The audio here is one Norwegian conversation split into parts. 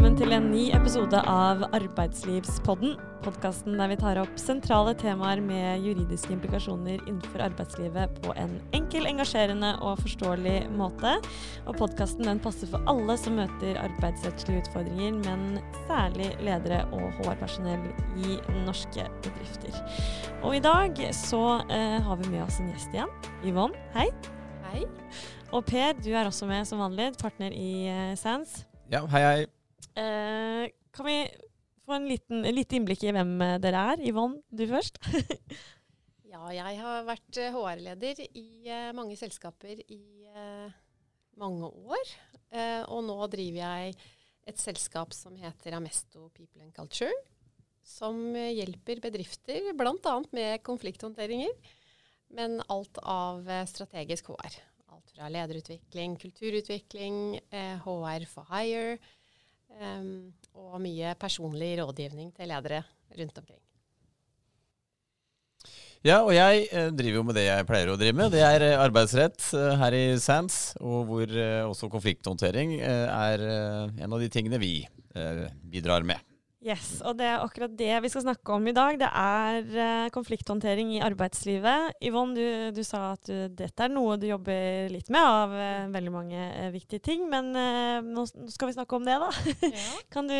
velkommen til en ny episode av Arbeidslivspodden. Podkasten der vi tar opp sentrale temaer med juridiske implikasjoner innenfor arbeidslivet på en enkel, engasjerende og forståelig måte. Og podkasten passer for alle som møter arbeidsrettslige utfordringer, men særlig ledere og HR-personell i norske bedrifter. Og i dag så eh, har vi med oss en gjest igjen. Yvonne, hei. Hei. Og Per, du er også med som vanlig, partner i eh, Sands. Ja, hei, hei. Eh, kan vi få en liten, litt innblikk i hvem eh, dere er? Yvonne, du først. ja, jeg har vært HR-leder eh, i mange selskaper i mange år. Og nå driver jeg et selskap som heter Amesto People and Culture. Som hjelper bedrifter bl.a. med konflikthåndteringer. Men alt av strategisk HR. Alt fra lederutvikling, kulturutvikling, HR for hire. Um, og mye personlig rådgivning til ledere rundt omkring. Ja, og jeg eh, driver jo med det jeg pleier å drive med. Det er eh, arbeidsrett eh, her i SANS, og hvor også konflikthåndtering er en av de tingene vi bidrar med. Yes, og det er akkurat det vi skal snakke om i dag. Det er uh, konflikthåndtering i arbeidslivet. Yvonne, du, du sa at du, dette er noe du jobber litt med av uh, veldig mange uh, viktige ting. Men nå, skal vi snakke om det, da. Ja. kan du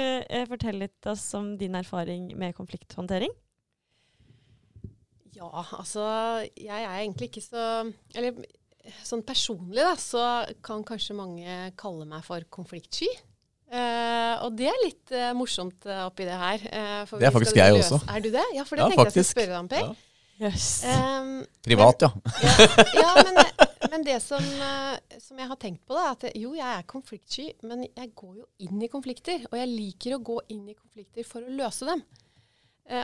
fortelle litt oss om din erfaring med konflikthåndtering? Ja, altså jeg er egentlig ikke så Eller sånn personlig, da, så kan kanskje mange kalle meg for konfliktsky. Uh, og det er litt uh, morsomt uh, oppi det her. det er faktisk jeg også. Er du det? Ja, for det ja, tenkte faktisk. jeg skulle spørre deg om, Per. Ja. Yes. Um, Privat, men, ja. ja. men, men, det som, som, jeg har tenkt på, da, er at jo, jeg er konfliktsky, men jeg går jo inn i konflikter. Og jeg liker å gå inn i konflikter for å løse dem.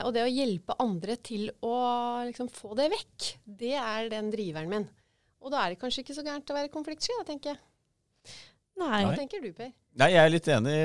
og det å hjelpe andre til å liksom, få det vekk, det er den driveren min. Og da er det kanskje ikke så gærent å være konfliktsky, da, tenker jeg. Nei. Hva tenker du, Per? Nei, Jeg er litt enig,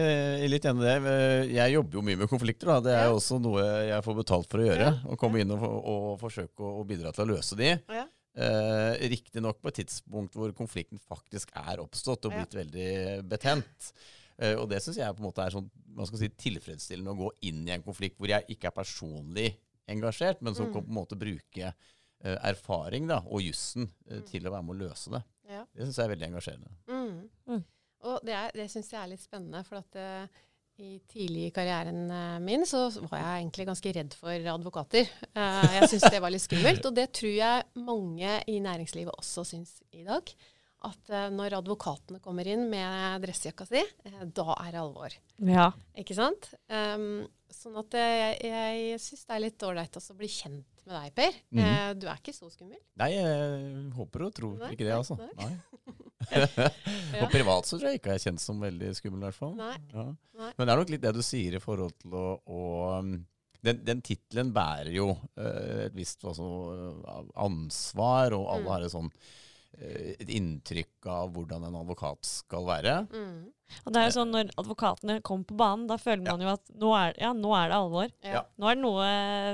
litt enig i det. Jeg jobber jo mye med konflikter. Da. Det er ja. også noe jeg får betalt for å gjøre. Ja. Å komme inn og, og forsøke å, bidra til å løse de. Ja. Eh, Riktignok på et tidspunkt hvor konflikten faktisk er oppstått og blitt veldig betent. Eh, og det syns jeg på en måte er sånn, man skal si, tilfredsstillende å gå inn i en konflikt hvor jeg ikke er personlig engasjert, men som mm. kan på en måte bruke eh, erfaring da, og jussen eh, mm. til å være med å løse det. Det syns jeg er veldig engasjerende. Mm. Og det, er, det syns jeg er litt spennende. For at uh, i tidlig i karrieren uh, min så var jeg egentlig ganske redd for advokater. Uh, jeg syns det var litt skummelt. Og det tror jeg mange i næringslivet også syns i dag. At når advokatene kommer inn med dressjakka si, da er det alvor. Ja. Ikke sant? Um, sånn at jeg, jeg syns det er litt ålreit å bli kjent med deg, Per. Mm du er ikke så skummel? Nei, jeg håper og tror nei, ikke det, altså. Nei. Og privat så tror jeg ikke jeg er kjent som veldig skummel, i hvert fall. Nei. Ja. Nei. Men det er nok litt det du sier i forhold til å, å um, Den, den tittelen bærer jo uh, et visst altså, ansvar, og alle mm. har et sånn et inntrykk av hvordan en advokat skal være. Mm. Og det er jo sånn Når advokatene kommer på banen, da føler man ja. jo at nå er, ja, nå er det alvor. Ja. Nå er det noe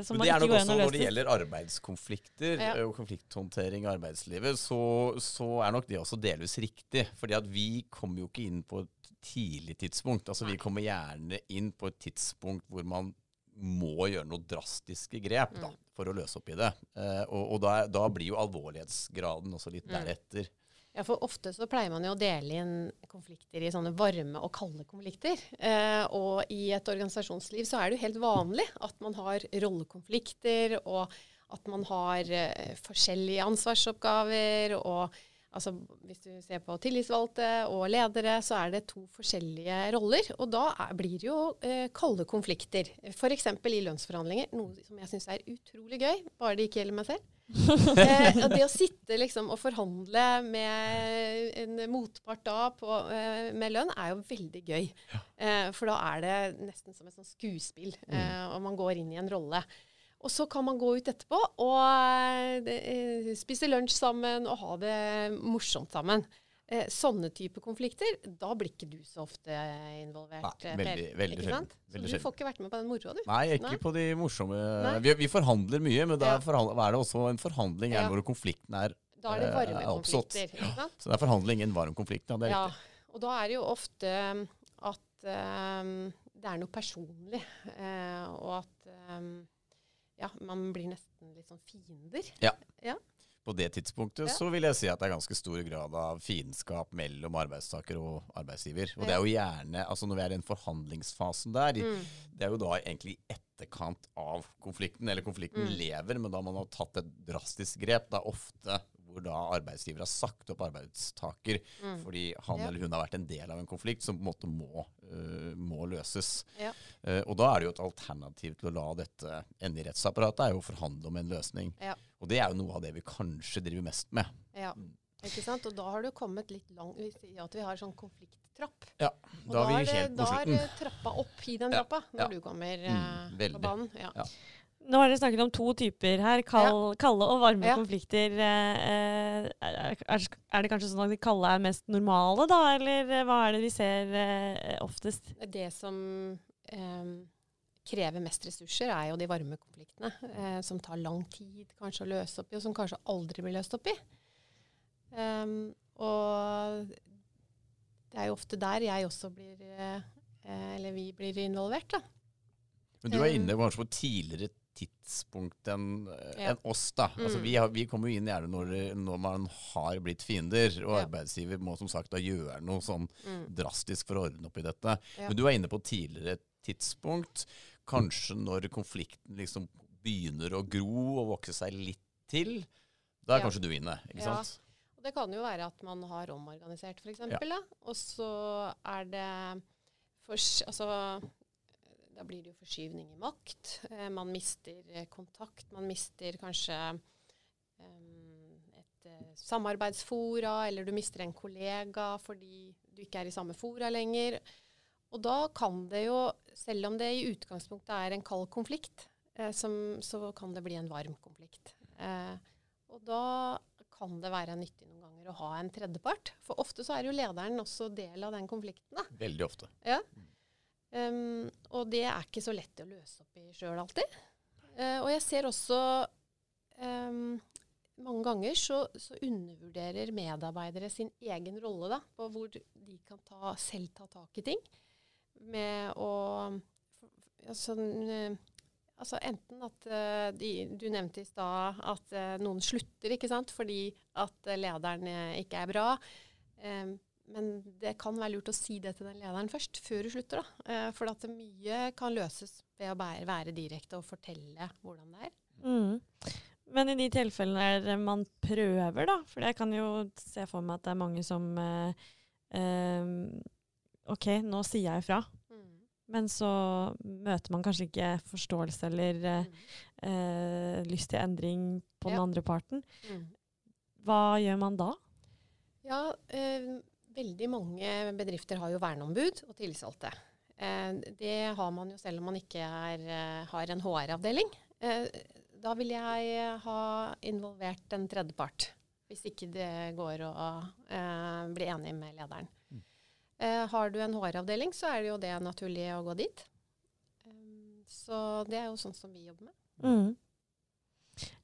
som man ikke går inn og løser. Det er nok også Når det gjelder arbeidskonflikter og konflikthåndtering i arbeidslivet, så, så, er nok det også delvis riktig. Fordi at vi kommer jo ikke inn på et tidlig tidspunkt. Altså Vi kommer gjerne inn på et tidspunkt hvor man må gjøre noen drastiske grep da, mm. For å løse opp i det. Eh, og, og da, da, blir jo alvorlighetsgraden også litt mm. deretter. Ja, for ofte så pleier man jo å dele inn konflikter i sånne varme og kalde konflikter. Eh, og i et organisasjonsliv så er det jo helt vanlig at man har rollekonflikter, og at man har eh, forskjellige ansvarsoppgaver. og altså Hvis du ser på tillitsvalgte og ledere, så er det to forskjellige roller. Og da er, blir det jo eh, kalde konflikter. F.eks. i lønnsforhandlinger, noe som jeg syns er utrolig gøy, bare det ikke gjelder meg selv eh, og det å sitte liksom og forhandle med en motpart da på, eh, med lønn, er jo veldig gøy. Ja. Eh, for da er det nesten som et sånt skuespill, mm. Eh, og man går inn i en rolle. Og så kan man gå ut etterpå og eh, spise lunsj sammen og ha det morsomt sammen eh, sånne type konflikter, da blir ikke du så ofte involvert. Nei, veldig, veldig sjelden. Så du får ikke vært med på den moroa, du? Nei, ikke Nei. på de morsomme vi, vi, forhandler mye, men da ja. er det også en forhandling ja. når konflikten er, da er det varme oppstått. Ja. Så det er forhandling, en varm konflikt. Ja, det er ja. Og da er det jo ofte um, at um, det er noe personlig, uh, og at um, ja, man blir nesten litt sånn fiender. Ja. ja. På det tidspunktet ja. så vil jeg si at det er ganske stor grad av fiendskap mellom arbeidstaker og arbeidsgiver. Og det er jo gjerne, altså når vi er i den forhandlingsfasen der, mm. det er jo da egentlig etterkant av konflikten, eller konflikten mm. lever, men da man har tatt et drastisk grep. Er ofte hvor da arbeidsgiver har sagt opp arbeidstaker mm. fordi han ja. eller hun har vært en del av en konflikt som på en måte må, uh, må løses. Ja. Uh, og da er det jo et alternativ til å la dette ende i rettsapparatet, er jo å forhandle om en løsning. Ja. Og det er jo noe av det vi kanskje driver mest med. Ja. Mm. Ikke sant? Og da har du kommet litt langt Vi sier at vi har sånn konflikttrapp. Ja, da, er vi helt på slutten. Da er trappa opp i den trappa når du kommer uh, på banen. Ja. Nå har dere snakket om to typer her. Kald, ja. Kalde og varme ja. konflikter. Eh, er, er, det kanskje sånn at de kalde er mest normale, da? Eller eh, hva er det vi ser eh, oftest? Det som eh, krever mest ressurser, er jo de varme konfliktene. Eh, som tar lang tid kanskje å løse opp i, og som kanskje aldri blir løst opp i. Um, og det er jo ofte der jeg også blir eh, Eller vi blir involvert, da. Men du er inne kanskje på tidligere tidspunkt enn ja. en oss. da. Altså, mm. Altså, vi, har, vi, kommer jo inn gjerne når, når, man har blitt fiender, og ja. arbeidsgiver må som sagt da gjøre noe sånn mm. drastisk for å ordne opp i dette. Ja. Men du er inne på tidligere tidspunkt. Kanskje når konflikten liksom begynner å gro og vokse seg litt til. Da er kanskje du inne, ikke sant? Og det kan jo være at man har omorganisert, f.eks. Ja. Og så er det for, altså, da blir det jo forskyvning i makt. Eh, man mister eh, kontakt. Man mister kanskje um, et samarbeidsfora, eller du mister en kollega fordi du ikke er i samme fora lenger. Og da kan det jo, selv om det i utgangspunktet er en kald konflikt, eh, som, så kan det bli en varm konflikt. Eh, og da kan det være nyttig noen ganger å ha en tredjepart. For ofte så er jo lederen også del av den konflikten. Da. Veldig ofte. Ja. Mm. Um, og det er ikke så lett å løse opp i sjøl alltid. Uh, og jeg ser også um, mange ganger så, så, undervurderer medarbeidere sin egen rolle da, på hvor de kan ta, selv ta tak i ting. Med å altså, altså enten at uh, de, Du nevnte i stad at noen slutter ikke sant, fordi at lederen ikke er bra. Um, men det kan være lurt å si det til den lederen først, før du slutter. da. Eh, for at mye kan løses ved å være, være direkte og fortelle hvordan det er. Mm. Men i de tilfellene der man prøver, da, for jeg kan jo se for meg at det er mange som eh, eh, OK, nå sier jeg ifra. Mm. Men så møter man kanskje ikke forståelse eller eh, mm. Eh, lyst til endring på ja. den andre parten. Mm. Hva gjør man da? Ja, eh, Veldig mange bedrifter har jo verneombud og tillitsvalgte. Eh, det har man jo selv om man ikke er, eh, har en HR-avdeling. Eh, da vil jeg ha involvert en tredjepart, hvis ikke det går å eh, bli enig med lederen. Mm. Eh, har du en HR-avdeling, så er det jo det naturlig å gå dit. Så det er jo sånn som vi jobber med. Mm.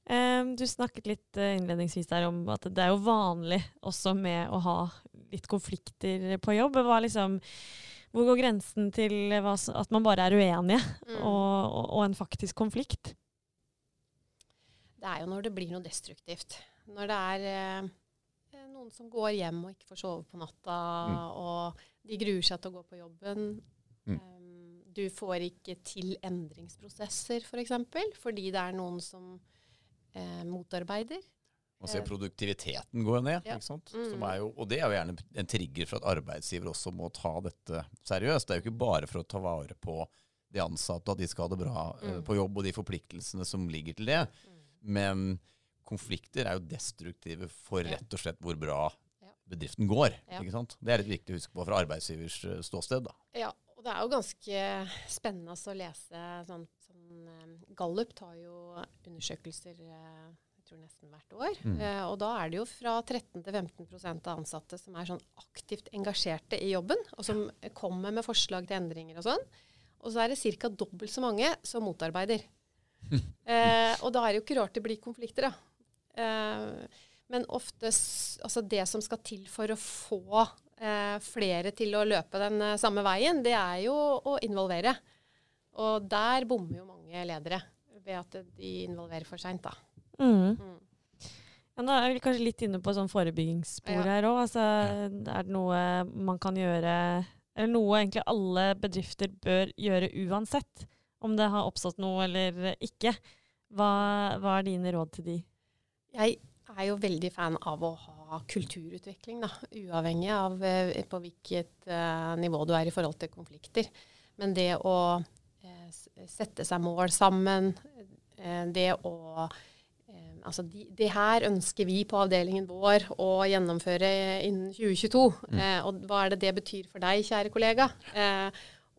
Um, du snakket litt innledningsvis der om at det er jo vanlig også med å ha litt konflikter på jobb. Liksom, hvor går grensen til hva, at man bare er uenige, mm. og, og, og, en faktisk konflikt? Det er jo når det blir noe destruktivt. Når det er eh, noen som går hjem og ikke får sove på natta, mm. og de gruer seg til å gå på jobben. Mm. Um, du får ikke til endringsprosesser, f.eks., for fordi det er noen som eh, motarbeider. Man ser produktiviteten går ned. Ja. Mm. Jo, og det er jo gjerne en trigger for at arbeidsgiver også må ta dette seriøst. Det er jo ikke bare for å ta vare på de ansatte, at de skal ha det bra eh, mm. på jobb, og de forpliktelsene som ligger til det. Mm. Men konflikter er jo destruktive for rett og slett hvor bra bedriften går. Ikke sant? Det er litt viktig å huske på fra arbeidsgivers uh, ståsted. da. Ja, og det er jo ganske spennende å lese sånn, sånn um, Gallup tar jo undersøkelser tror nesten hvert år. Mm. Uh, og da er det jo fra 13 til 15% av ansatte som er sånn aktivt engasjerte i jobben, og som kommer med forslag til endringer og sånn. Og så er det ca. dobbelt så mange som motarbeider. uh, og da er det jo ikke rart det blir konflikter, da. Uh, men ofte altså det som skal til for å få eh, flere til å løpe den samme veien, det er jo å involvere. Og der bommer jo mange ledere ved at de involverer for seint, da. Mm. Mm. Ja, nå er vi kanskje litt inne på sånn forebyggingsspor ja. her òg. Altså, er det noe man kan gjøre Eller noe egentlig alle bedrifter bør gjøre uansett? Om det har oppstått noe eller ikke. Hva, hva er dine råd til de? Jeg er jo veldig fan av å ha kulturutvikling, da. Uavhengig av eh, på hvilket uh, nivå du er i forhold til konflikter. Men det å uh, sette seg mål sammen, uh, det å Altså de, det her ønsker vi på avdelingen vår å gjennomføre innen 2022. Mm. og hva er det det betyr for deg, kjære kollega?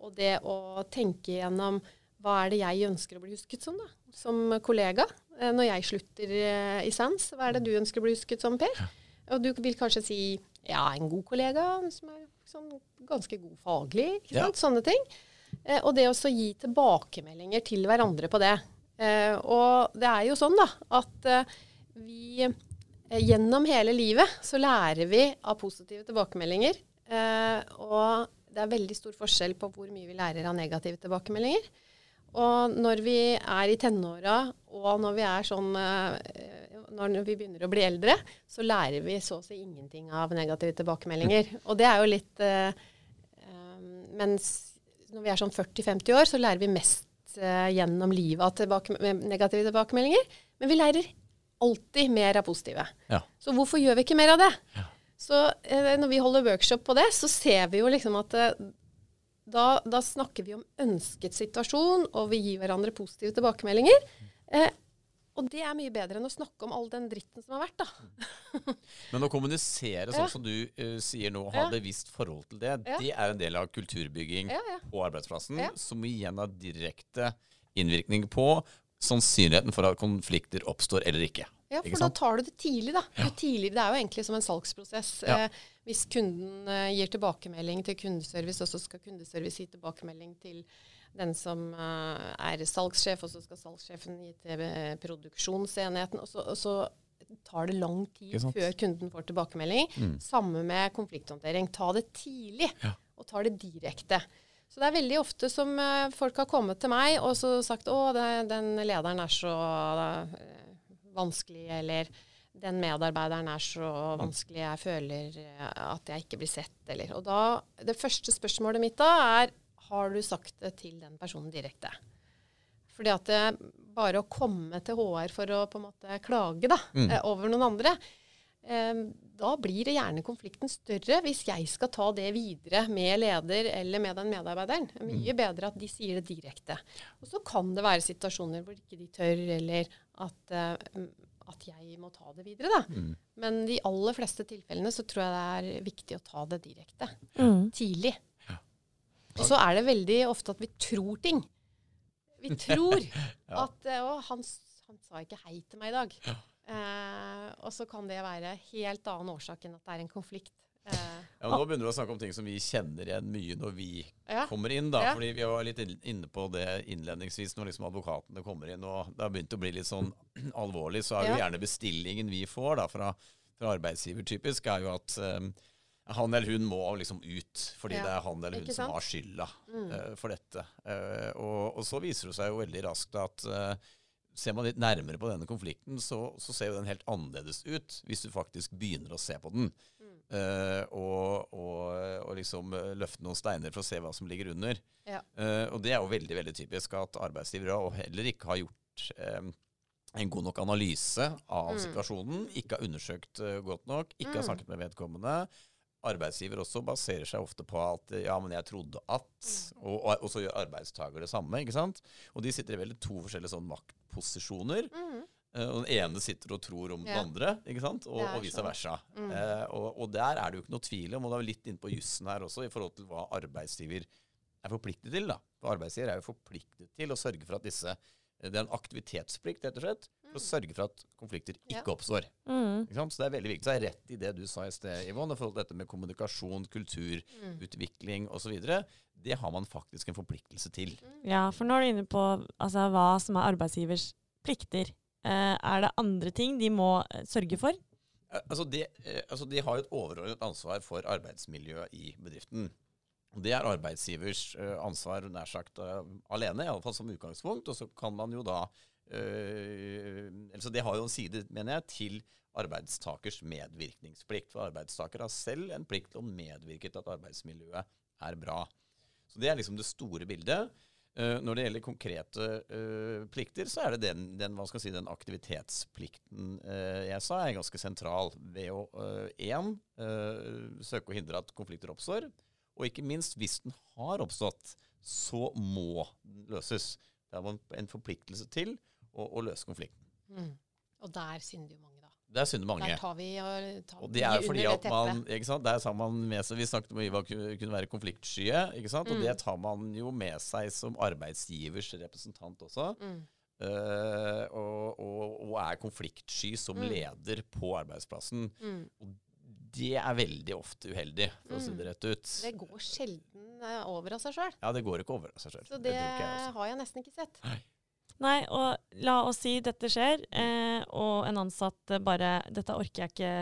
og det å tenke gjennom hva er det jeg ønsker å bli husket som, da? Som kollega. Eh, når jeg slutter eh, i SANS, hva er det du ønsker å bli husket som, Per? Og du vil kanskje si ja, en god kollega som er sånn ganske god faglig. ikke sant? Ja. Sånne ting. Eh, og det å gi tilbakemeldinger til hverandre på det. Og det er jo sånn da, at vi gjennom hele livet så lærer vi av positive tilbakemeldinger. og det er veldig stor forskjell på hvor mye vi lærer av negative tilbakemeldinger. Og når vi er i tenåra, og når vi sånn eh, Når vi begynner å bli eldre, så lærer vi så å si ingenting av negative tilbakemeldinger. Og det er jo litt uh, Mens når vi er sånn 40-50 år, så lærer vi mest gjennom livet av tilbake, negative tilbakemeldinger. Men vi lærer alltid mer av positive. Ja. Så hvorfor gjør vi ikke mer av det? Ja. Så uh, når vi holder workshop på det, så ser vi jo liksom at da, da, snakker vi om ønsket situasjon, og vi gir hverandre positive tilbakemeldinger. Eh, og det er mye bedre enn å snakke om all den dritten som har vært, da. Men å kommunisere sånn ja. som du uh, sier nå, ha ja. bevisst forhold til det, ja. det er en del av kulturbygging på arbeidsplassen, som igjen har direkte innvirkning på sannsynligheten for at konflikter oppstår eller ikke. Ja, for da tar du det tidlig, da. Ja. Tidlig, det er jo egentlig som en salgsprosess. Ja. Eh, hvis kunden eh, gir tilbakemelding til kundeservice, og så skal kundeservice gi tilbakemelding til den som eh, er salgssjef, og så skal salgssjefen gi til eh, produksjonsenheten. Og så, og så, tar det lang tid før kunden får tilbakemelding. Mm. Samme med konflikthåndtering. Ta det tidlig, ja. og ta det direkte. Så det er veldig ofte som uh, folk har kommet til meg og så sagt å, det, den lederen er så uh, vanskelig, eller den medarbeideren er så vanskelig, jeg føler eh, at jeg ikke blir sett, eller Og da Det første spørsmålet mitt da er har du sagt det til den personen direkte? Fordi at det, bare å komme til HR for å på en måte klage da, mm. Eh, over noen andre, eh, da blir det gjerne konflikten større hvis jeg skal ta det videre med leder eller med den medarbeideren. Det er mye mm. bedre at de sier det direkte. Og så kan det være situasjoner hvor ikke de tør, eller at, at jeg må ta det videre. Da. Mm. Men de aller fleste tilfellene så tror jeg det er viktig å ta det direkte. Mm. Tidlig. Og så er det veldig ofte at vi tror ting. Vi tror ja. at uh, Å, han, han, sa ikke hei til meg i dag. Ja. Eh, og så kan det være helt annen årsak enn at det er en konflikt. Eh, ja, Nå begynner du å snakke om ting som vi kjenner igjen mye når vi ja. kommer inn. da, fordi Vi var litt inne på det innledningsvis når liksom advokatene kommer inn. og Det har begynt å bli litt sånn alvorlig. Så er jo gjerne bestillingen vi får da fra, fra arbeidsgiver typisk, er jo at um, han eller hun må liksom ut, fordi det er han eller hun som har skylda mm. uh, for dette. Uh, og, og, så viser det seg jo veldig raskt at uh, ser man litt nærmere på denne konflikten, så, så, ser jo den helt annerledes ut, hvis du faktisk begynner å se på den. Mm. Og, og, og, liksom løfte noen steiner for å se hva som ligger under. Ja. Og det er jo veldig veldig typisk at arbeidsgivere heller ikke har gjort um, en god nok analyse av mm. situasjonen, ikke har undersøkt godt nok, ikke mm. har snakket med vedkommende arbeidsgiver også baserer seg ofte på at ja, men jeg trodde at. Og, og, og så gjør arbeidstaker det samme. ikke sant? Og de sitter i veldig to forskjellige sånn maktposisjoner. Mm. Uh, og Den ene sitter og tror om ja. den andre, ikke sant? og, og vice versa. Mm. Uh, og, og, der er det jo ikke noe tvil om, og da er vi litt inne på jussen her også, i forhold til hva arbeidsgiver er forpliktet til. da. For arbeidsgiver er jo forpliktet til å sørge for at disse det er en aktivitetsplikt, rett og slett, for å sørge for at konflikter ikke ja. oppstår. Mm. Ikke så det er veldig viktig. Så jeg er rett i det du sa i sted, Yvonne, i forhold til dette med kommunikasjon, kultur, mm. utvikling osv. Det har man faktisk en forpliktelse til. Mm. Ja, for nå er du inne på altså, hva som er arbeidsgivers plikter. Eh, er det andre ting de må eh, sørge for? Altså de, altså de har et overordnet ansvar for arbeidsmiljøet i bedriften. Det er arbeidsgivers ansvar nær sagt alene, iallfall som utgangspunkt. Og så kan man jo da øh, altså Det har jo en side, mener jeg, til arbeidstakers medvirkningsplikt. For arbeidstaker har selv en plikt til å medvirke til at arbeidsmiljøet er bra. Så Det er liksom det store bildet. Uh, når det gjelder konkrete uh, plikter, så er det den, den, si, den aktivitetsplikten uh, jeg sa, er ganske sentral. Ved å én søke å hindre at konflikter oppstår. Og ikke minst, hvis den har oppstått, så må den løses. Det er en forpliktelse til å, å løse konflikten. Mm. Og der synder jo mange, da. Der synder mange. Der tar vi og, tar og det er fordi at man ikke sant, Der tar man med seg Vi snakket om Ivar kunne være konfliktskye. ikke sant, Og mm. det tar man jo med seg som arbeidsgivers representant også. Mm. Uh, og, og, og, er konfliktsky som mm. leder på arbeidsplassen. Mm. Og det er veldig ofte uheldig, for å si det mm. rett ut. Det går sjelden eh, over av seg sjøl. Ja, det går ikke over av seg sjøl. Så det, det jeg har jeg nesten ikke sett. Nei. Nei, og la oss si dette skjer, eh, og en ansatt bare 'Dette orker jeg ikke.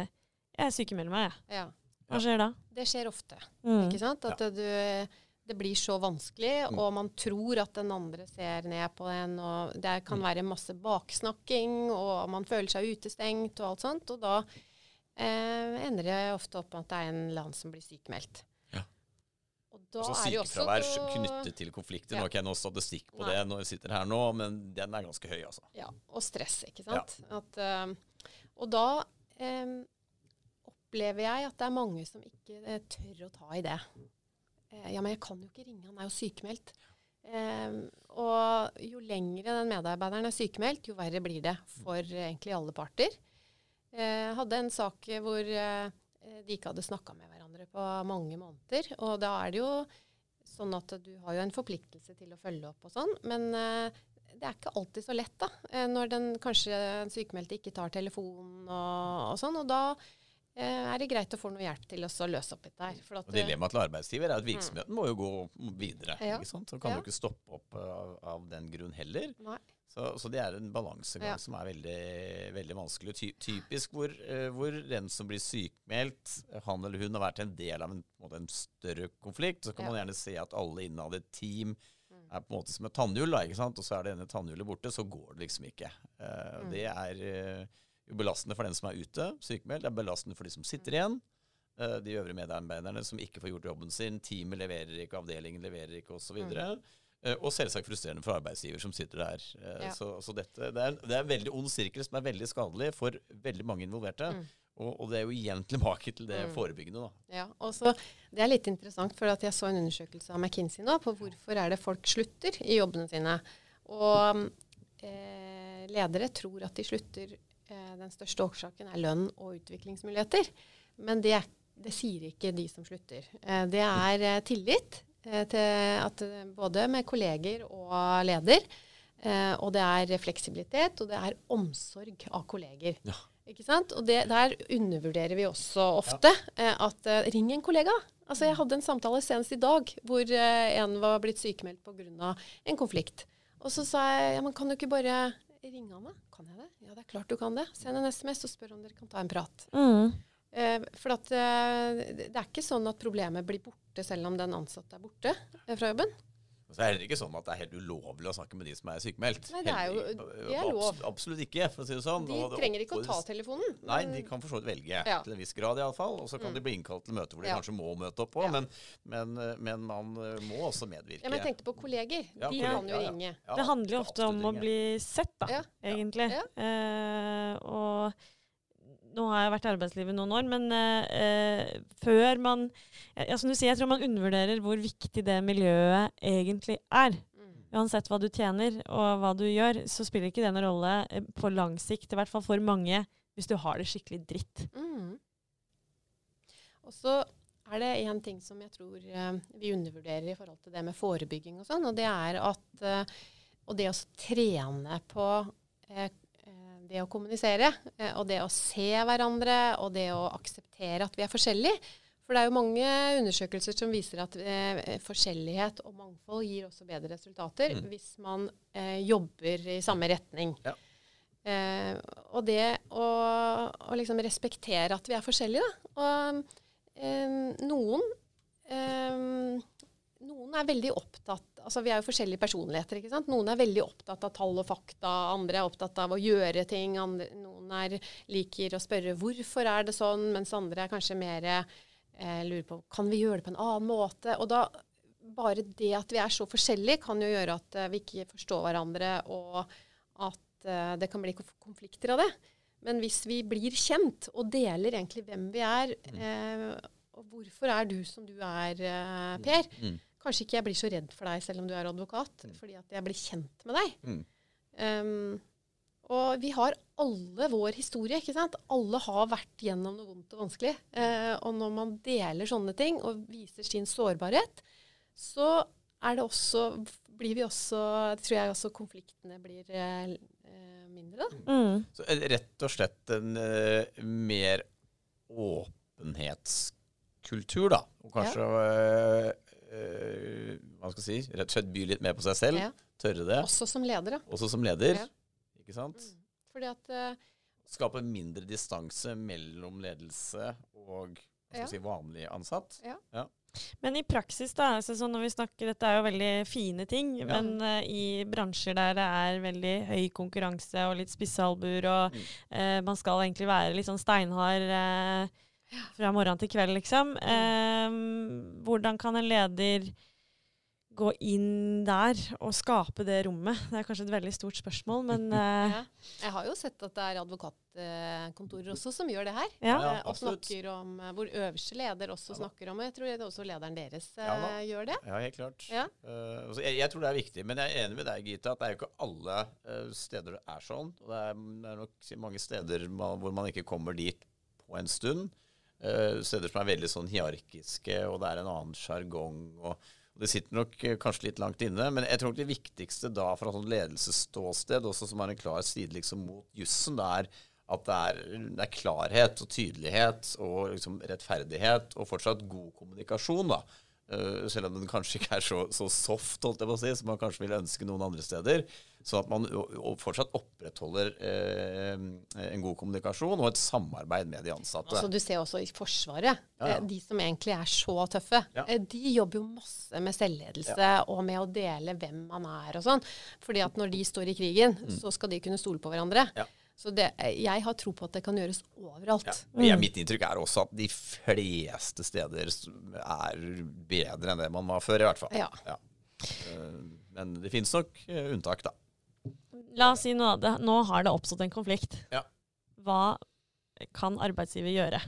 Jeg sykemelder meg, jeg'. Ja. Hva skjer da? Det skjer ofte. Mm. Ikke sant? At ja. du, det blir så vanskelig, mm. og man tror at den andre ser ned på en. og Det kan mm. være masse baksnakking, og man føler seg utestengt og alt sånt. Og da eh, ender det ofte opp med at det er en eller annen som blir sykemeldt. Så sykefravær knyttet til konflikter. Ja. Nå har ikke jeg noe statistikk på Nei. det når jeg sitter her nå, men den er ganske høy, altså. Ja, og stress, ikke sant. Ja. At, uh, og da um, opplever jeg at det er mange som ikke uh, tør å ta i det. Uh, ja, men jeg kan jo ikke ringe, han er jo sykemeldt. Um, og jo lengre den medarbeideren er sykemeldt, jo verre blir det for egentlig alle parter. Jeg hadde en sak hvor de ikke hadde snakka med hverandre på mange måneder. Og da er det jo sånn at du har jo en forpliktelse til å følge opp og sånn. Men uh, det er ikke alltid så lett, da. Når den kanskje den sykemeldte ikke tar telefonen og, og sånn. Og da er det greit å få noe hjelp til å løse opp litt der. og Dilemmaet til arbeidsgiver er at virksomheten mm. må jo gå videre. Ja. Så kan ja. du ikke stoppe opp av, av den grunn heller. Nei. Så, så, det er en balansegang ja. som er veldig, veldig vanskelig. Ty typisk hvor, uh, hvor, den som blir sykmeldt, han eller hun har vært en del av en, en, en større konflikt. Så kan ja. man gjerne se at alle innad i et team mm. er på en måte som et tannhjul. Og så er det ene tannhjulet borte, så går det liksom ikke. Uh, mm. Det er uh, belastende for den som er ute, sykemeldt. Det er belastende for de som sitter mm. igjen. de øvrige medarbeiderne som ikke får gjort jobben sin. Teamet leverer ikke, avdelingen leverer ikke, osv. Mm. Eh, og selvsagt frustrerende for arbeidsgiver som sitter der. Eh, ja. Så, så, dette, det er, det er, en veldig ond sirkel som er veldig skadelig for veldig mange involverte. Mm. Og, og, det er jo igjen tilbake til det mm. forebyggende. Da. Ja, og så Det er litt interessant, for jeg så en undersøkelse av McKinsey nå på hvorfor er det folk slutter i jobbene sine. Og eh, ledere tror at de slutter eh, Den største årsaken er lønn og utviklingsmuligheter. Men det, det sier ikke de som slutter. Eh, det er eh, tillit. Eh, til at eh, både med kolleger og leder. Eh, og det er fleksibilitet, og det er omsorg av kolleger. Ja. Ikke sant? Og det, der undervurderer vi også ofte ja. at ring en kollega. Altså Jeg hadde en samtale senest i dag hvor en var blitt sykemeldt pga. en konflikt. Og så sa jeg ja, men kan du ikke bare ringe han, da? Kan jeg det? Ja, det er klart du kan det. Send en SMS og spør om dere kan ta en prat. Mm. Eh, for at, eh, det er ikke sånn at problemet blir borte selv om den ansatte er borte eh, fra jobben. Så er det ikke sånn at det er helt ulovlig å snakke med de som er sykemeldt. Nei, det er jo det er lov. Absolutt ikke, for å si det sånn. De trenger ikke å ta telefonen. Nei, de kan for så vidt velge, ja. til en viss grad iallfall. Og så kan mm. de bli innkalt til møte hvor de ja. kanskje må møte opp på, ja. men, men, men, man må også medvirke. Ja, men jeg tenkte på kolleger. de kolleger. kan jo ringe. det handler jo ofte om å bli sett, da, egentlig. Eh, og nå har jeg vært i arbeidslivet noen år, men eh, før man ja, Som du sier, jeg tror man undervurderer hvor viktig det miljøet egentlig er. Mm. Uansett hva du tjener og hva du gjør, så spiller ikke det noen rolle uh, på lang sikt. I hvert fall for mange, hvis du har det skikkelig dritt. Mm. Og så er det én ting som jeg tror eh, vi undervurderer i forhold til det med forebygging og sånn, og det er at og det å trene på det å kommunisere, eh, og det å se hverandre, og det å akseptere at vi er forskjellige. For det er jo mange undersøkelser som viser at eh, forskjellighet og mangfold gir også bedre resultater mm. hvis man eh, jobber i samme retning. Ja. Eh, og det å, å, liksom respektere at vi er forskjellige, da. Og eh, noen eh, noen er veldig opptatt altså Vi er jo forskjellige personligheter. ikke sant? Noen er veldig opptatt av tall og fakta, andre er opptatt av å gjøre ting. Andre, noen er, liker å spørre hvorfor er det sånn, mens andre er kanskje mer eh, lurer på kan vi gjøre det på en annen måte. Og da, Bare det at vi er så forskjellige, kan jo gjøre at uh, vi ikke forstår hverandre, og at eh, det kan bli konflikter av det. Men hvis vi blir kjent og deler egentlig hvem vi er, mm. eh, og hvorfor er du som du er, eh, Per, mm. Kanskje ikke jeg blir så redd for deg selv om du er advokat, mm. fordi at jeg blir kjent med deg. Mm. Um, og vi har alle vår historie. ikke sant? Alle har vært gjennom noe vondt og vanskelig. Uh, og når man deler sånne ting og viser sin sårbarhet, så er det også blir vi også Tror jeg også konfliktene blir uh, mindre, da. Mm. Så rett og slett en uh, mer åpenhetskultur, da. Og kanskje ja øh, hva skal jeg si, rett og slett by litt mer på seg selv. Ja. Tørre det. Også som leder, ja. Også som leder. Ja. Ikke sant? Mm. Fordi at uh, Skape mindre distanse mellom ledelse og ja. si, vanlig ansatt. Ja. ja. Men i praksis, da, altså sånn når vi snakker, dette er jo veldig fine ting, ja. men uh, i bransjer der det er veldig høy konkurranse og litt spisse albuer, og mm. uh, man skal egentlig være litt sånn steinhard uh, fra morgen til kveld, liksom. Eh, hvordan kan en leder gå inn der og skape det rommet? Det er kanskje et veldig stort spørsmål, men eh. ja. Jeg har jo sett at det er advokatkontorer også som gjør det her. Ja. Ja, og snakker om eh, Hvor øverste leder også snakker om Jeg tror det også lederen deres eh, gjør det. Ja, helt klart. Uh, jeg, jeg, tror det er viktig. Men jeg er enig med deg, Gita, at det er jo ikke alle uh, steder det er sånn. Og det er, det er nok mange steder man, hvor man ikke kommer dit på en stund. Uh, steder som er veldig sånn hierarkiske, og det er en annen sjargong. Det sitter nok uh, kanskje litt langt inne. Men jeg tror det viktigste da fra sånn ledelsesståsted, også som har en klar side liksom mot jussen, det er at det er, det er, klarhet og tydelighet og liksom rettferdighet og fortsatt god kommunikasjon. da. Uh, selv om den kanskje ikke er så, så soft, holdt jeg på å si, som man kanskje vil ønske noen andre steder. Sånn at man fortsatt opprettholder eh, en god kommunikasjon og et samarbeid med de ansatte. Altså, du ser også i Forsvaret, ja, ja. Eh, de som egentlig er så tøffe, ja. Eh, de jobber jo masse med selvledelse og med å dele hvem man er og sånn. Fordi at når de står i krigen, mm. så skal de kunne stole på hverandre. Så det, jeg har tro på at det kan gjøres overalt. Ja. Mitt inntrykk er også at de fleste steder er bedre enn det man var før, i hvert fall. Ja. Ja. Eh, men det finnes nok unntak, da. La oss si nå, det, nå har det oppstått en konflikt. Ja. Hva kan arbeidsgiver gjøre?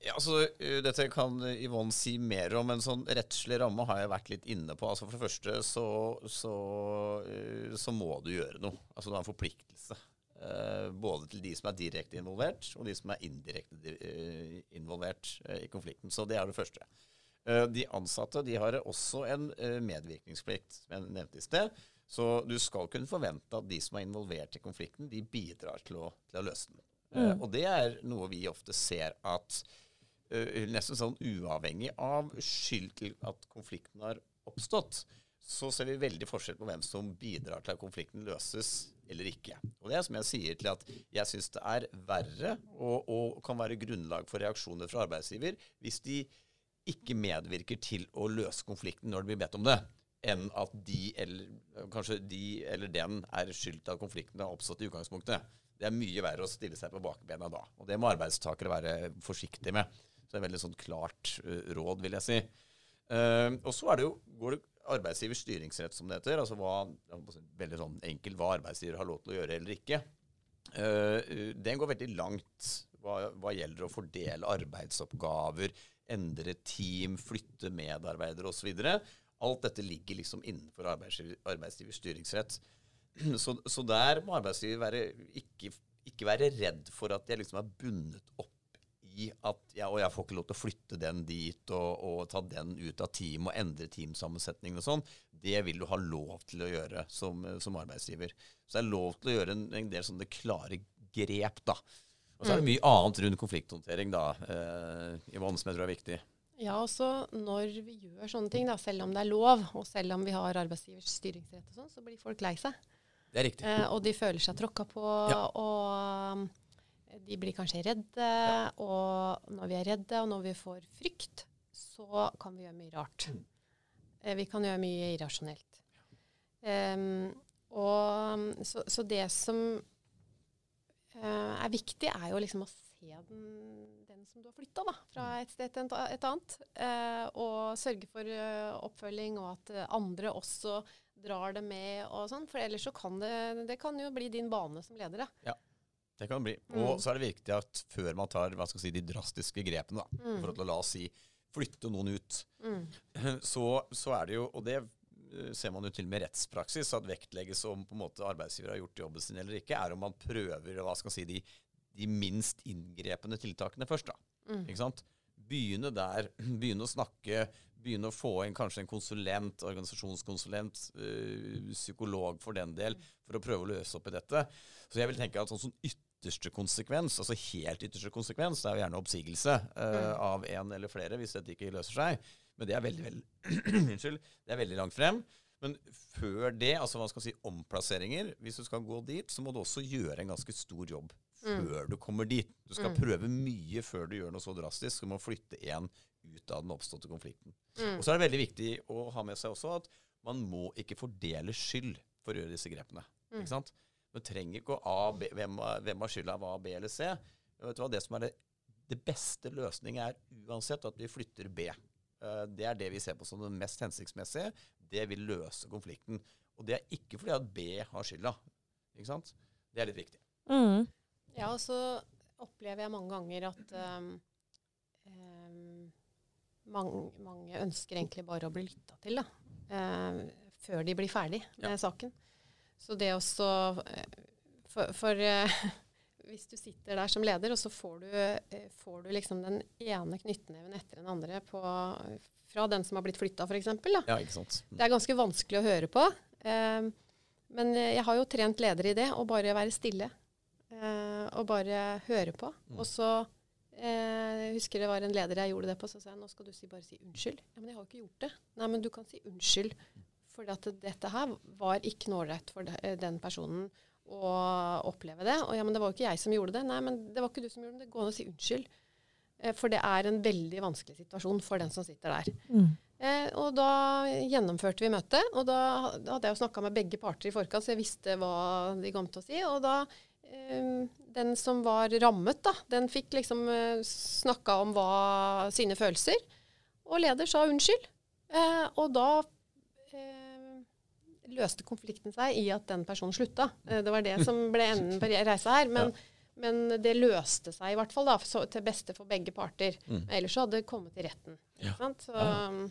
Ja, altså, Dette kan Yvonne si mer om. En sånn rettslig ramme har jeg vært litt inne på. Altså For det første så, så, så må du gjøre noe. Altså Du har en forpliktelse. Både til de som er direkte involvert, og de som er indirekte involvert i konflikten. Så det er det første. de ansatte de har også en medvirkningsplikt, som jeg nevnte i sted. Så du skal kunne forvente at de som er involvert i konflikten, de bidrar til å, til å løse den. Mm. Og det er noe vi ofte ser at nesten sånn uavhengig av skyld til at konflikten har oppstått, så ser vi veldig forskjell på hvem som bidrar til at konflikten løses eller ikke. Og det er som jeg sier til at jeg syns det er verre og, og, kan være grunnlag for reaksjoner fra arbeidsgiver hvis de ikke medvirker til å løse konflikten når det blir bedt om det enn at de eller kanskje de eller den er skyld til at konflikten har oppstått i utgangspunktet. Det er mye verre å stille seg på bakbena da. Og det må arbeidstakere være forsiktige med. Så det er veldig sånn klart uh, råd, vil jeg si. Uh, og så er det jo, går det arbeidsgivers styringsrett, som det heter. Altså hva, veldig sånn enkelt hva arbeidsgiver har lov til å gjøre eller ikke. Uh, den går veldig langt hva, hva, gjelder å fordele arbeidsoppgaver, endre team, flytte medarbeidere osv. Alt dette ligger liksom innenfor arbeidsgivers styringsrett. Så, så, der må arbeidsgiver være, ikke, ikke, være redd for at de liksom er bundet opp i at ja, og jeg får ikke lov til å flytte den dit og, og ta den ut av team og endre teamsammensetningen og sånn. Det vil du ha lov til å gjøre som, som arbeidsgiver. Så det er lov til å gjøre en, en del sånne klare grep, da. Og så er det mm. mye annet rundt konflikthåndtering, da, eh, Yvonne, som jeg tror er viktig. Ja, også når vi gjør sånne ting, da, selv om det er lov, og selv om vi har arbeidsgivers styringsrett og sånn, så blir folk lei seg. Det er riktig. Eh, og de føler seg tråkka på, ja. og de blir kanskje redde. Ja. Og når vi er redde, og når vi får frykt, så kan vi gjøre mye rart. Mm. Eh, vi kan gjøre mye irrasjonelt. Um, og, så, så, det som uh, er viktig, er jo liksom å se den, den som du har flytta fra mm. et sted til et annet. Uh, og sørge for uh, oppfølging, og at andre også drar det med og sånn. For ellers så kan det, det kan jo bli din bane som leder. Da. Ja. Det kan bli. Og mm. så er det viktig at før man tar hva skal si, de drastiske grepene, da, mm. for å la oss si flytte noen ut, mm. så, så, er det jo Og det eh, ser man jo til med rettspraksis, at vektlegges om på en måte arbeidsgiver har gjort jobben sin eller ikke, er om man prøver hva skal si, de, de minst inngrepende tiltakene først. da. Mm. Ikke sant? Begynne der. Begynne å snakke. Begynne å få inn kanskje en konsulent, organisasjonskonsulent, øh, psykolog for den del, mm. for å prøve å løse opp i dette. Så jeg vil tenke at sånn, sånn ytterste konsekvens, altså helt ytterste konsekvens, det er jo gjerne oppsigelse uh, av en eller flere hvis dette ikke løser seg. Men det er veldig, veldig, det er veldig langt frem. Men før det, altså hva skal si, omplasseringer Hvis du skal gå dit, så må du også gjøre en ganske stor jobb mm. før du kommer dit. Du skal mm. prøve mye før du gjør noe så drastisk som å flytte en ut av den oppståtte konflikten. Mm. Og så er det veldig viktig å ha med seg også at man må ikke fordele skyld for å gjøre disse grepene. Ikke mm. sant? Du trenger ikke å A, B, hvem, hvem har skylda A, B eller C. Vet du hva, Det som er det, det beste løsningen er uansett at vi flytter B. Eh, det er det vi ser på som det mest hensiktsmessige. Det vil løse konflikten. Og det er ikke fordi at B har skylda. Ikke sant? Det er litt viktig. Mm. Ja, og så opplever jeg mange ganger at um, um, mange, mange, ønsker egentlig bare å bli lytta til, da. Uh, før de blir ferdig med ja. saken. Så det også eh, For, for uh, hvis du sitter der som leder, og så får du, uh, får du liksom den ene knyttneven etter den andre på, fra den som har blitt flytta, f.eks. Ja, ikke sant. Mm. Det er ganske vanskelig å høre på. Uh, men jeg har jo trent ledere i det, å bare være stille. og bare høre på. Mm. Og så jeg husker det var en leder jeg gjorde det på, så sa jeg nå skal du si, bare si unnskyld. Ja, Men jeg har jo ikke gjort det. Nei, men du kan si unnskyld at dette her var ikke noe ålreit for den personen å oppleve det. Og ja, men det var jo ikke jeg som gjorde det. Nei, men det var ikke du som gjorde det. Det går an å si unnskyld. Eh, for det er en veldig vanskelig situasjon for den som sitter der. Mm. Eh, og da gjennomførte vi møtet. Og da, da hadde jeg jo snakka med begge parter i forkant, så jeg visste hva de kom til å si. Og da eh, Den som var rammet, da, den fikk liksom eh, snakka om hva, sine følelser. Og leder sa unnskyld. Eh, og da løste konflikten seg i at den personen slutta. Eh, det var det som ble enden på reisa her. Men, ja. men, det løste seg i hvert fall da, så, til beste for begge parter. Mm. Ellers så hadde det kommet til retten. Ja. Så, um,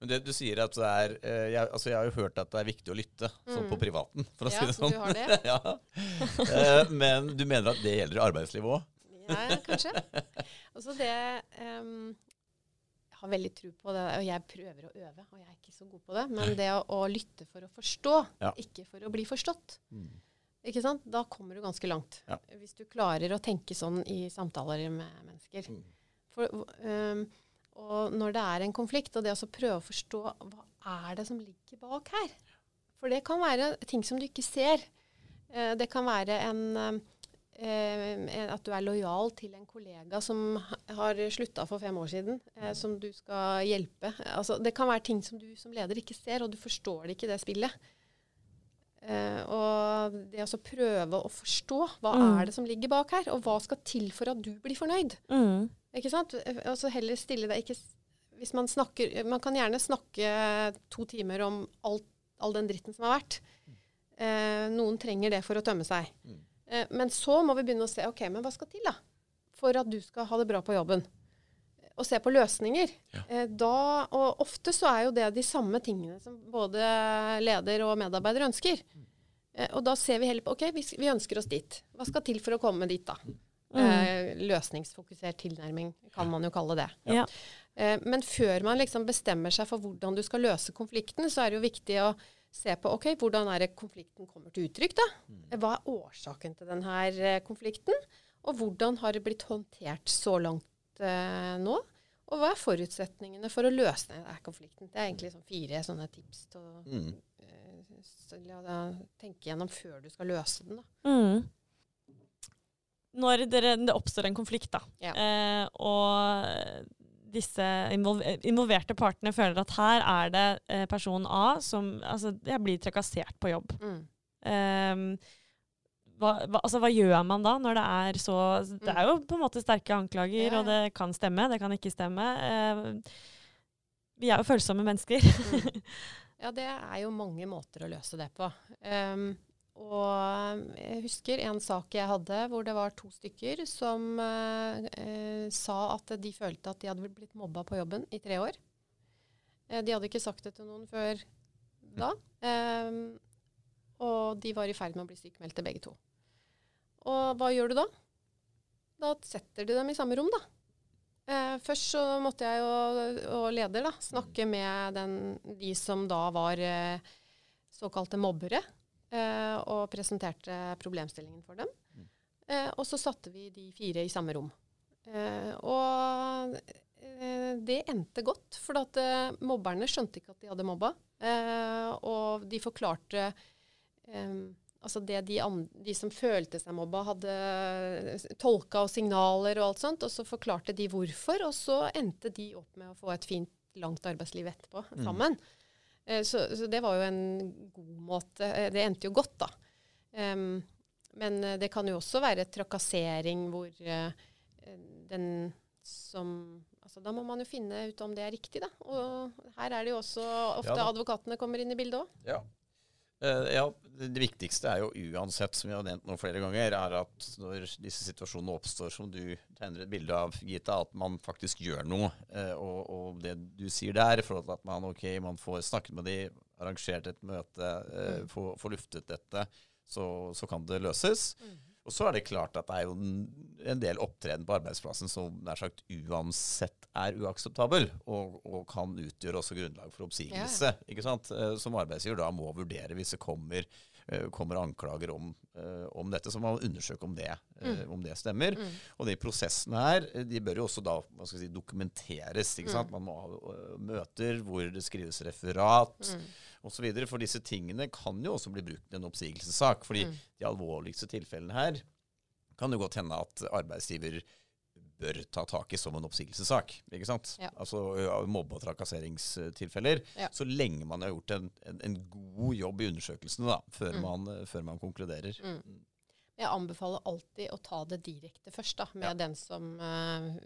men det du sier at det er eh, jeg, altså jeg har jo hørt at det er viktig å lytte, sånn på mm. privaten, for å ja, si det sånn. Du har det. ja. Eh, men du mener at det gjelder i arbeidslivet òg? ja, kanskje. Altså det um, har veldig tro på det, og jeg prøver å øve, og jeg er ikke så god på det. Men det å, å lytte for å forstå, ja. ikke for å bli forstått. Mm. Ikke sant? Da kommer du ganske langt. Ja. Hvis du klarer å tenke sånn i samtaler med mennesker. Mm. For, um, og når det er en konflikt, og det å prøve å forstå hva er det som ligger bak her. For det kan være ting som du ikke ser. Uh, det kan være en eh, at du er lojal til en kollega som har slutta for fem år siden, eh, som du skal hjelpe. Altså, det kan være ting som du som leder ikke ser, og du forstår det ikke i det spillet. Eh, og det å prøve å forstå hva mm. er det som ligger bak her, og hva skal til for at du blir fornøyd. Mm. Ikke sant? Og så heller stille deg ikke hvis man snakker Man kan gjerne snakke to timer om alt, all den dritten som har vært. Eh, noen trenger det for å tømme seg. Mm. Eh, men så må vi begynne å se ok, men hva skal til da, for at du skal ha det bra på jobben. Og se på løsninger. Ja. Eh, da, og ofte så er jo det de samme tingene som både leder og medarbeider ønsker. Eh, og da ser vi heller på ok, vi, vi ønsker oss dit. Hva skal til for å komme dit, da? Mm. Eh, løsningsfokusert tilnærming kan man jo kalle det. Ja. Eh, men før man liksom bestemmer seg for hvordan du skal løse konflikten, så er det jo viktig å se på ok, hvordan er det konflikten kommer til uttrykk. da? Mm. Hva er årsaken til denne eh, konflikten? Og hvordan har det blitt håndtert så langt eh, nå? Og hva er forutsetningene for å løse denne konflikten? Det er egentlig sånn fire sånne tips til å mm. eh, tenke gjennom før du skal løse den. Mm. Når dere, det oppstår en konflikt, da, Ja. eh, og disse invol involverte partene føler at her er det eh, person A som Altså, jeg blir trakassert på jobb. Mm. Um, hva, hva, altså, hva gjør man da, når det er så Det er jo på en måte sterke anklager, Ja, ja. og det kan stemme, det kan ikke stemme. Uh, vi er jo følsomme mennesker. Mm. Ja, det er jo mange måter å løse det på. Um, og jeg husker en sak jeg hadde hvor det var to stykker som eh, eh, sa at de følte at de hadde blitt mobba på jobben i tre år. Eh, de hadde ikke sagt det til noen før da. Eh, og de var i ferd med å bli sykmeldte begge to. Og hva gjør du da? Da setter du dem i samme rom, da. Eh, først så måtte jeg jo, og leder da, snakke med den, de som da var eh, såkalte mobbere, og presenterte problemstillingen for dem. Eh, og så satte vi de fire i samme rom. Eh, og eh, det endte godt, for at eh, mobberne skjønte ikke at de hadde mobba. Eh, og de forklarte eh, Altså det de, de som følte seg mobba, hadde tolka og signaler og alt sånt, og så forklarte de hvorfor, og så endte de opp med å få et fint, langt arbeidsliv etterpå Mm. sammen. Eh, Så, så det var jo en god måte. eh, Det endte jo godt, da. Um, men eh, det kan jo også være trakassering hvor uh, den som Altså, da må man jo finne ut om det er riktig, da. Og her er det jo også ofte Ja advokatene kommer inn i bildet òg. Ja. Eh, ja, det viktigste er jo uansett, som vi har nevnt nå flere ganger, er at når disse situasjonene oppstår som du tegner et bilde av, Gita, at man faktisk gjør noe. Eh, og, og det du sier der, for at man, ok, man får snakket med de, arrangert et møte, mm. få, få luftet dette, så, så kan det løses. Og så er det klart at det er jo en, del opptreden på arbeidsplassen som nær sagt uansett er uakseptabel, og, og kan utgjøre også grunnlag for oppsigelse. ikke sant? Eh, Som arbeidsgiver da må vurdere hvis det kommer, kommer anklager om, eh, om dette, så må man undersøke om det, eh, om det stemmer. Og de prosessene her eh, de bør jo også da si, dokumenteres. ikke sant? Man må ha eh, møter hvor det skrives referat osv. For disse tingene kan jo også bli brukt i en oppsigelsessak. fordi de alvorligste tilfellene her kan det godt hende at arbeidsgiver bør ta tak i som en oppsigelsessak. ikke sant? Ja. Altså mobbe- og trakasseringstilfeller. Ja. Så lenge man har gjort en, en, en god jobb i undersøkelsene da, før, Mm. man, før man konkluderer. Jeg anbefaler alltid å ta det direkte først, da, med Ja. den som eh,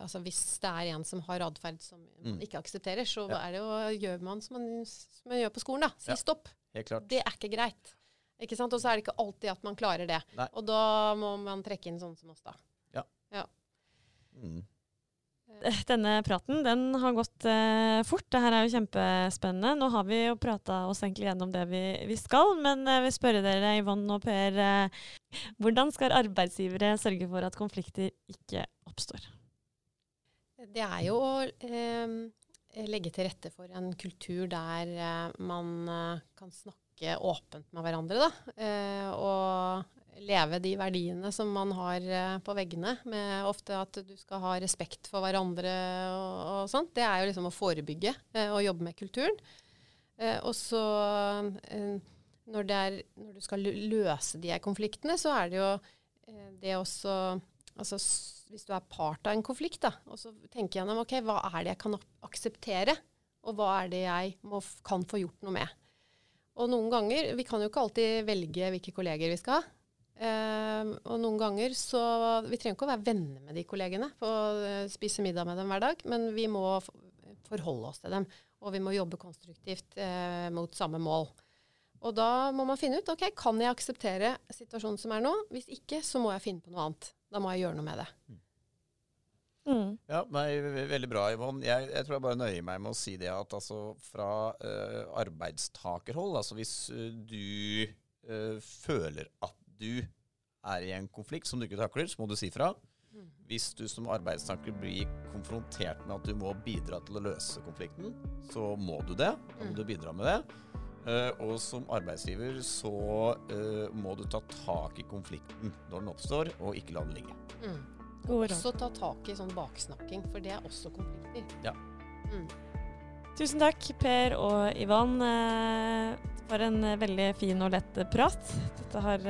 Altså hvis det er en som har atferd som man Mm. ikke aksepterer, så Ja. det jo, gjør man som man, som man gjør på skolen, da. Si Ja. stopp. Helt klart. Det er ikke greit. Ikke sant? Og så er det ikke alltid at man klarer det. Nei. Og da må man trekke inn sånne som oss, da. Mm. Denne praten den har gått eh, fort. Det her er jo kjempespennende. Nå har vi jo prata oss egentlig gjennom det vi, vi skal, men jeg vil spørre dere, Yvonne og Per, eh, hvordan skal arbeidsgivere sørge for at konflikter ikke oppstår? Det er jo å eh, legge til rette for en kultur der eh, man eh, kan snakke åpent med hverandre, da. Eh, og leve de verdiene som man har eh, på veggene, med ofte at du skal ha respekt for hverandre og, og sånt. Det er jo liksom å forebygge eh, og jobbe med kulturen. Eh, og så når, når du skal løse de konfliktene, så er det jo det også altså, Hvis du er part av en konflikt, da, og så tenker gjennom ok, hva er det jeg kan akseptere, og hva er det jeg må, kan få gjort noe med. Og noen ganger Vi kan jo ikke alltid velge hvilke kolleger vi skal ha. Eh, og noen ganger så Vi trenger ikke å være venner med de kollegene, på, eh, spise middag med dem hver dag, men vi må forholde oss til dem. Og vi må jobbe konstruktivt eh, mot samme mål. Og da må man finne ut ok, kan jeg akseptere situasjonen som er nå. Hvis ikke, så må jeg finne på noe annet. Da må jeg gjøre noe med det. Mm. Ja, nei, Veldig bra, Yvonne. Jeg, jeg tror jeg bare nøyer meg med å si det at altså, fra eh, arbeidstakerhold, altså hvis eh, du eh, føler at du er i en konflikt som du ikke takler, så må du si fra. Hvis du som arbeidstaker blir konfrontert med at du må bidra til å løse konflikten, så må du det. Da må du bidra med det. Eh, og som arbeidsgiver så eh, må du ta tak i konflikten når den oppstår, og ikke la den ligge. Mm. Og. Også ta tak i sånn baksnakking, for det er også konflikter. Ja. Mm. Tusen takk, Per og Yvonne, for en veldig fin og lett prat. Dette har,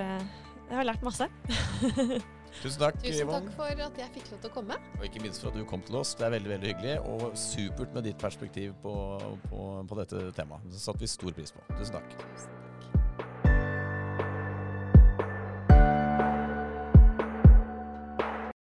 jeg har lært masse. Tusen takk, Tusen takk for at jeg fikk lov til å komme. Og ikke minst for at du kom til oss. Det er veldig veldig hyggelig, og supert med ditt perspektiv på, på, på dette temaet. Det satte vi stor pris på. Tusen takk.